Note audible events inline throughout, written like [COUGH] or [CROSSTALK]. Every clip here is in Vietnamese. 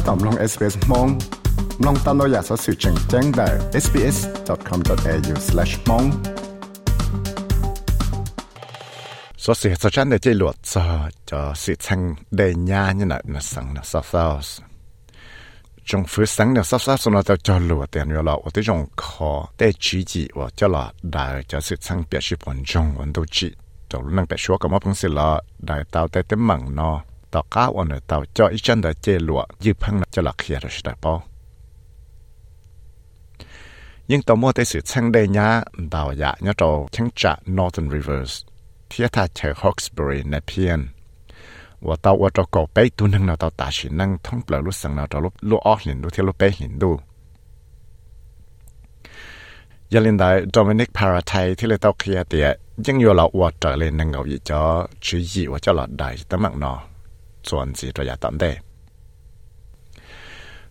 ถ้าตอบลอง SBS มองลองตามเราอยากสอสื่อแจ้งแจ้งได้ sbs.com.au/mong สอสื่อสจันได้เจลวดจะจะสื่อแจ้งได้ยาเนี่ยนะนะสังนะซาวซ์จงฟื้นสังเนี่ยซาวซ์สนเราจะจลวดเตียนเวลาว่าที่จงขอได้จีจีว่าจะละได้จะสื่อแจ้งเปียชิปอนจงวันตัวจีตัวนั่งไปชัวกับมาพึ่งสิละได้ตาวแต่เต็มมังเนาะ ต่อก้าวอันเต่าจออีจันเดเจลัวยืพังจะหลักเขียรสได้ปอยิ่งต่อมัวได้สืบช่างได้ยะดาวยะยะโตช่างจะ Northern Rivers เทียท่าเชอร์ฮอกสบรีในเพียนว่าเต่าว่าจะก่อไปตัวนึงเราเต่าตาชินนั่งท่องเปล่าลุสังเราจะลุลุออกหินลุเทียลุไปหินดูยาลินได้โดมินิกพาราไทที่เลยเต่าเคลียเตียยังอยู่เราอวดเจอเลยนังเงาอีจ้อชื่อยีว่าจะหลอดได้ตั้งมั่งนอ chuẩn gì rồi giả tận đây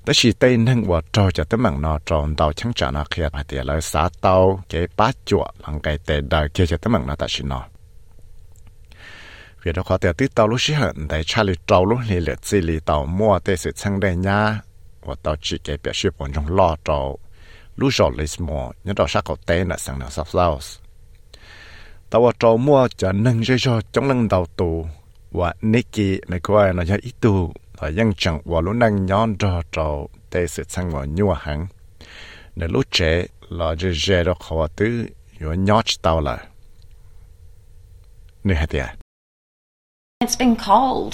đó chỉ tên nâng và trò cho tấm mạng nó tròn tàu chẳng trả nó kia mà tiệt lời xá tàu cái bát chuột lăng cái tệ đời kia cho tấm mạng nó ta chỉ nó vì đó có thể tí tàu lúc xí hận để trả lời trâu lúc lì lệ chỉ lì tàu mua tê sự sang đây nha, và tàu chỉ cái biểu hiện bọn trong lo trâu lúc rồi lấy mua nhớ đó sát cầu tê là sang nào sắp sao tàu trâu mua cho nâng dây cho chống lần đầu tù và Nicky này coi nó cho ít tù và dân chẳng và lúc nâng nhon cho trâu để sự sang vào nhua hàng nếu trẻ là cho dễ đó khó tứ rồi nhót tàu là nè hả It's been cold.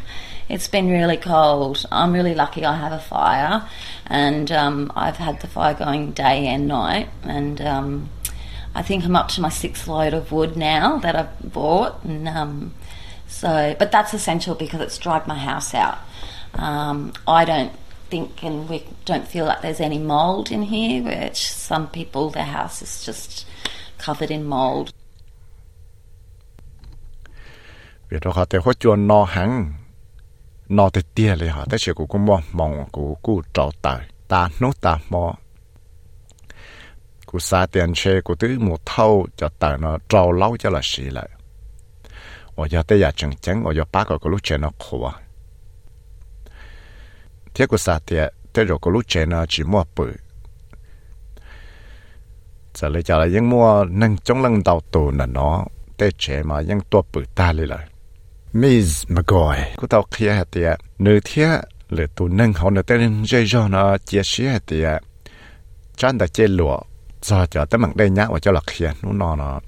[LAUGHS] it's been really cold. I'm really lucky I have a fire, and um, I've had the fire going day and night. And um, I think I'm up to my sixth load of wood now that I've bought. And um, So, but that's essential because it's dried my house out. Um, I don't think and we don't feel like there's any mold in here, which some people, their house is just covered in mold. Vì đó họ thấy chuồn nó hẳn, nó thì tia lì họ thấy sự của cô mong mong của cô trọ tài, ta nốt ta mò. Cô sa tiền xe của tứ một thâu cho tài nó trâu lâu cho là xì lại. 我要得呀整整，我要八个个路线那苦啊。thế của sa tiệt thế rồi có lúc chơi nó chỉ mua bự giờ lấy trả lại những mua nâng trong lần đầu tù là nó thế chế mà những tua bự ta lấy lại Miss McGoy của tao kia hạt tiệt nữ thế lửa nâng họ nữ tên dây do nó chia sẻ hạt tiệt chán đã chơi lụa giờ cho tới đây nhá và cho là kia nó nó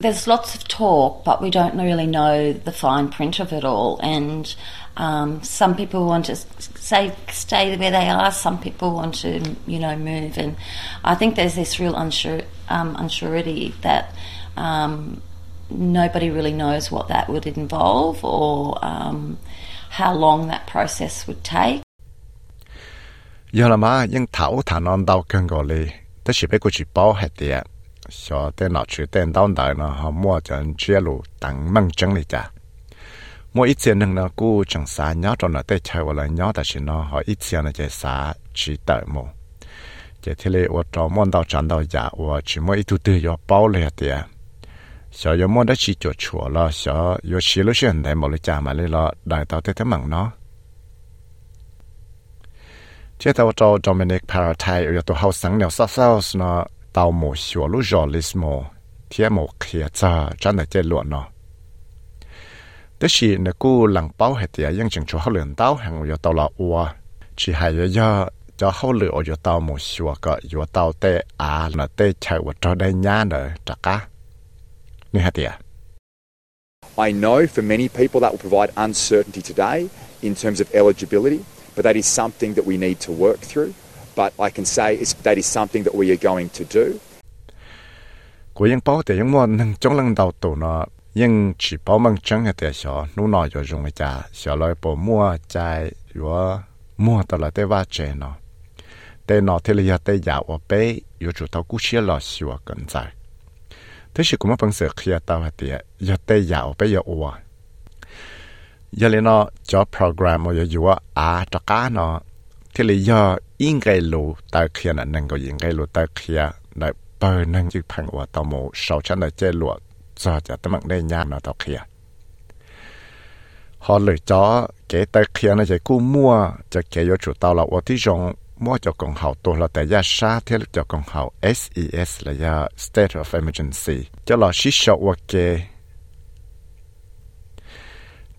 There's lots of talk, but we don't really know the fine print of it all. And um, some people want to say, stay where they are. Some people want to, you know, move. And I think there's this real unsure, um, unsurety that um, nobody really knows what that would involve or um, how long that process would take. giờ là mà những thảo thản non đau cân gọi lì, tất sự biết của chị bảo hết tiệt, cho tên nọ chữ tên đau đời họ mua cho anh chia lù tặng măng chân lì cả. mua ít tiền nâng nó cú chẳng xa nhớ cho nó tới chơi là nhớ họ ít tiền là chỉ xa chỉ đợi mua. chỉ thế lì ở trong món đau chẳng đau giả, chỉ mua ít thứ tư cho bảo lì hết tiệt. 小有摸得起就错了，小有起了是很难冇了家嘛来了，来到这他忙呢。这到到 Dominic Paratai 有多好生了，少少是呢，到某小路绕了什么，天某开着站在这路呢。但是那个冷包还得认清楚好冷刀，还有到了我，只还有要。cho hậu lửa ở chỗ tàu một xua có chỗ tàu tê à là tê chạy ở chỗ đây nhá nữa trả cá เตอาเนเตเชว่าจะได้ยาเนจักกะนี่ฮะเตีย I know for many people that will provide uncertainty today in terms of eligibility, but that is something that we need to work through. But I can say it's, that is something that we are going to do. กูยังเป้าแต่ยังมัวนึงจงลังดาวตัวเนาะยังchỉ bảo mong chẳng hayแต่ xó nú nọ rồi dùng cái cha xó lại bộ mua trái rồi mua tao là tê va chè nó tê nó thế là tê giả ở bé rồi chủ tao cú xia lò xua cần dài thế thì cũng bằng sự khi tao hạt tiệt giờ tê giả bây giờ ủa giờ lên nó cho program mà giờ à cho cá nó thế là giờ yên cái lù tao kia là nâng cái yên cái lù tao kia là bờ nâng chữ phẳng của tao mù sau chân là chơi lụa giờ giờ tao mặc đây nhà nó tao kia họ lựa cho cái tao kia nó chỉ cú mua cho cái yêu chủ tao là ở tí rong mua cho công hậu tôi là tại gia sa, thế cho công hậu SES là gia state of emergency. Cho là xí sợ ở cái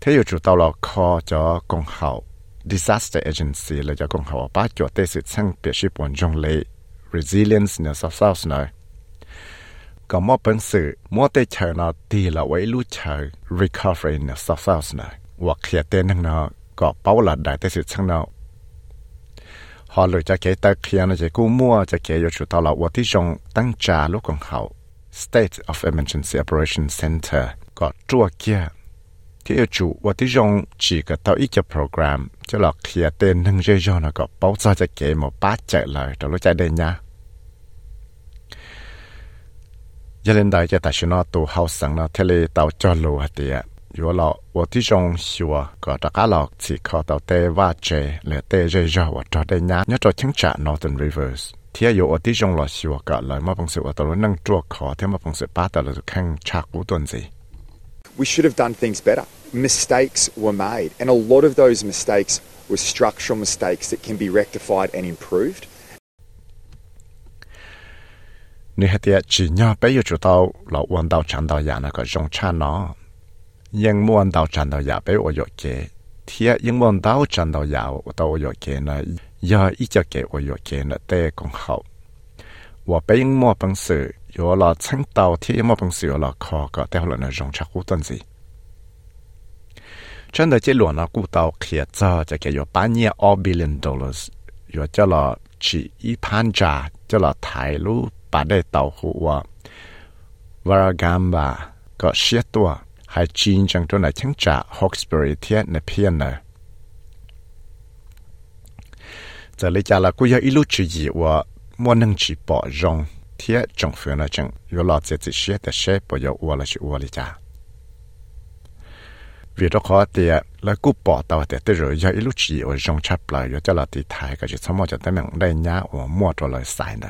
thế yêu chủ tàu là kho cho công hậu disaster agency là cho công hậu ba chỗ tê sự sang biệt sĩ bọn trong lệ. Resilience nè, sao sao nè có mua bằng sự mua tê chờ nó thì là vậy lúc chờ. Recovery nè, sao sao nè hoặc hiện tên nó, có bảo là đại tê sự sang nào họ lựa cho cái tay khi nó chỉ cú mua cho cái yêu chủ tàu là 我 tí trong tăng trả lúc công hậu state of emergency operation center có chua kia. Thì yêu chủ 我 tí trong chỉ có tàu ít cho program cho là khi tên nâng dây do nó có bảo cho cho cái một bát chạy lại đó lúc chạy đây nha giờ lên đây cho ta xin nó tụ hậu sang nó thế là tàu cho lù hạt tiệt 有了我这种说个大家了只靠到带挖掘来带热热我找的伢，你找清查 Northern Rivers。天有我这种了说个来么本事我到了能做考，天么本事把到了就看查古段子。 We should have done things better. Mistakes were made, and a lot of those mistakes were structural mistakes that can be rectified and improved. 你还得只要不要知道老弯道长道呀那个用差呢。ยังม่วนดาวจันดาวยาไปโอโยเกเทียยังม่วนดาวจันดาว 英文到站 mua 我有见，贴英文道站到廿五，我 yau 要一直给我 ke, 了，对更好。我 yeng 事有了青岛贴英文本事有了，靠个。待 yau be 顿子。真的，这 na yoi ija ke 半年二 Billion dollars，有叫 yolo 家，叫了台路 bale 哇，完了干吧，个十多 hai chín chẳng tôi là chẳng trả Hawkesbury thiết nè phiền nè. Giờ lấy trả là cô yêu ilu chỉ gì và mua nâng chỉ bỏ rong thiết trong phiền là chẳng yếu lọ sẽ chỉ xế để xế, bỏ yếu ua là chỉ ua lấy trả. Vì đó khó thì là cô bỏ tàu để tới rồi yêu ilu chỉ và rong chấp lại yếu cho là thì thái cái chỉ xong mà cho tới mình đây nhá và mua cho lời sai nè.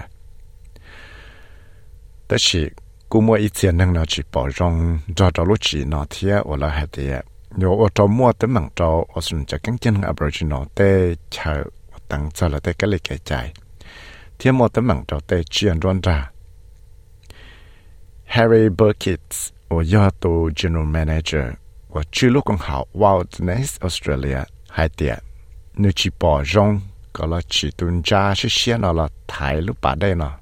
Tất là กูมัวอีเจียนนึงเนาะจีปอจงจอจอลุจีเนาะเทียอละเฮเตียโยอจอมัวตะมังจออสุนจะกังเจนอับรจินอเตชาตังจอละเตกะเลยแก่ใจเทียมัวตะมังจอเตเจียนรอนรา Harry Burkitts โอยอตัว General Manager ว่าชื่อลูกของเขา Wild Nest Australia ไฮเตียนูจีปอจงก็ละจีตุนจาชื่อเชียนอละถ่ายลูกป่าได้เนาะ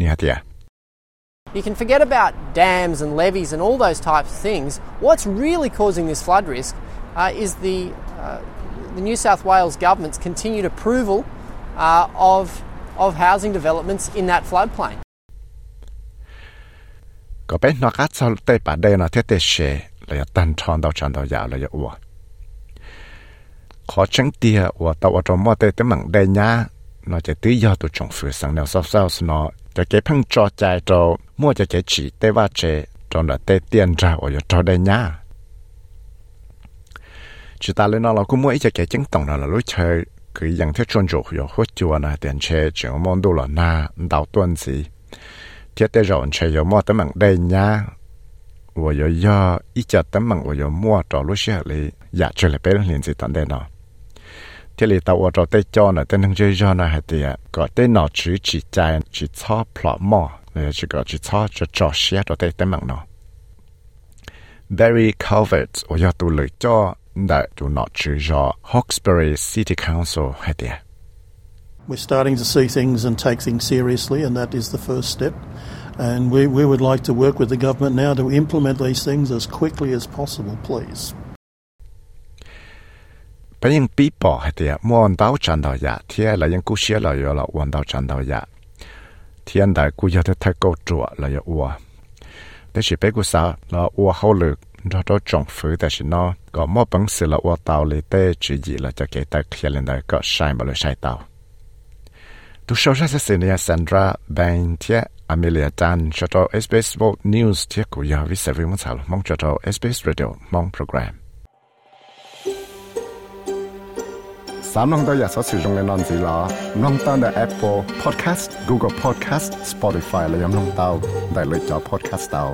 Nihatia. You can forget about dams and levees and all those types of things. What's really causing this flood risk uh, is the, uh, the New South Wales government's continued approval uh, of, of housing developments in that floodplain. Có bé nó cắt sau bà đây nó thiết tế xe là tan tròn đầu tròn đầu dạo là ủa. Khó tránh tia ủa tàu ở trong mơ tây tới mảng đây nhá nó chỉ tí do tụi chồng phử sang nào sau sau nó าวเลยอัวขอจังเตียว่าตาวจอมอเตเตมังเดญาเนาะจะตื้อยอตัวจงฝือสังแนวเศร้าๆเนาะจะเก็บพังจอใจโจมั่วจะเก็บฉีเตว่าเจจนละเตเตียนจ้าว่าอยู่จอได้ญาchỉ ta lên nó là cũng mỗi cái cái chứng tổng là lúc chơi cái dạng theo chuyên dụng有好久呢， 电车就忙到了那到段子，贴的人车有么等忙的呀，我有要一家等忙我有么找路线里，也出来别人连接等的呢。ที่里到我找对焦呢，但能这样呢还得个对脑只只在只操 plot 么，呃，这个只操就找些找对等忙呢。Barry Calvert 我要读了焦。that do not choose Hawkesbury City Council had there. We're starting to see things and take things seriously, and that is the first step. And we, we would like to work with the government now to implement these things as quickly as possible, please. ไปยังปีปอเดียมวันดาวจันดาวยาเทียละยังกูเชียละยอละวันดาวจันดาวยาเทียนได้กูยอดทักกูจัวละยอวัวแต่สิไปกูสาละวัวเขาเลือกเราเราจงฟื้นแต่สินอก็มอบังสิละวัวเตาเลยเตจีจีละจะเกตเขียนเลยได้ก็ใช่มาเลยใช่เตาทุกเช้าเช้าสิเนียซันดราแบงเทียอเมเลียจันชอตเอสเปซโวนิวส์เทียกูยาวิเศษวิมังสาวมองชอตเอสเปซเรดิโอมองโปรแกรม สามน้องตัวอยากสอดสื่อตรงในนอนสีหลอน้องตั้งแต่ Apple Podcast Google Podcast Spotify และยังน้องเต้าได้เลยจอ Podcast เต้า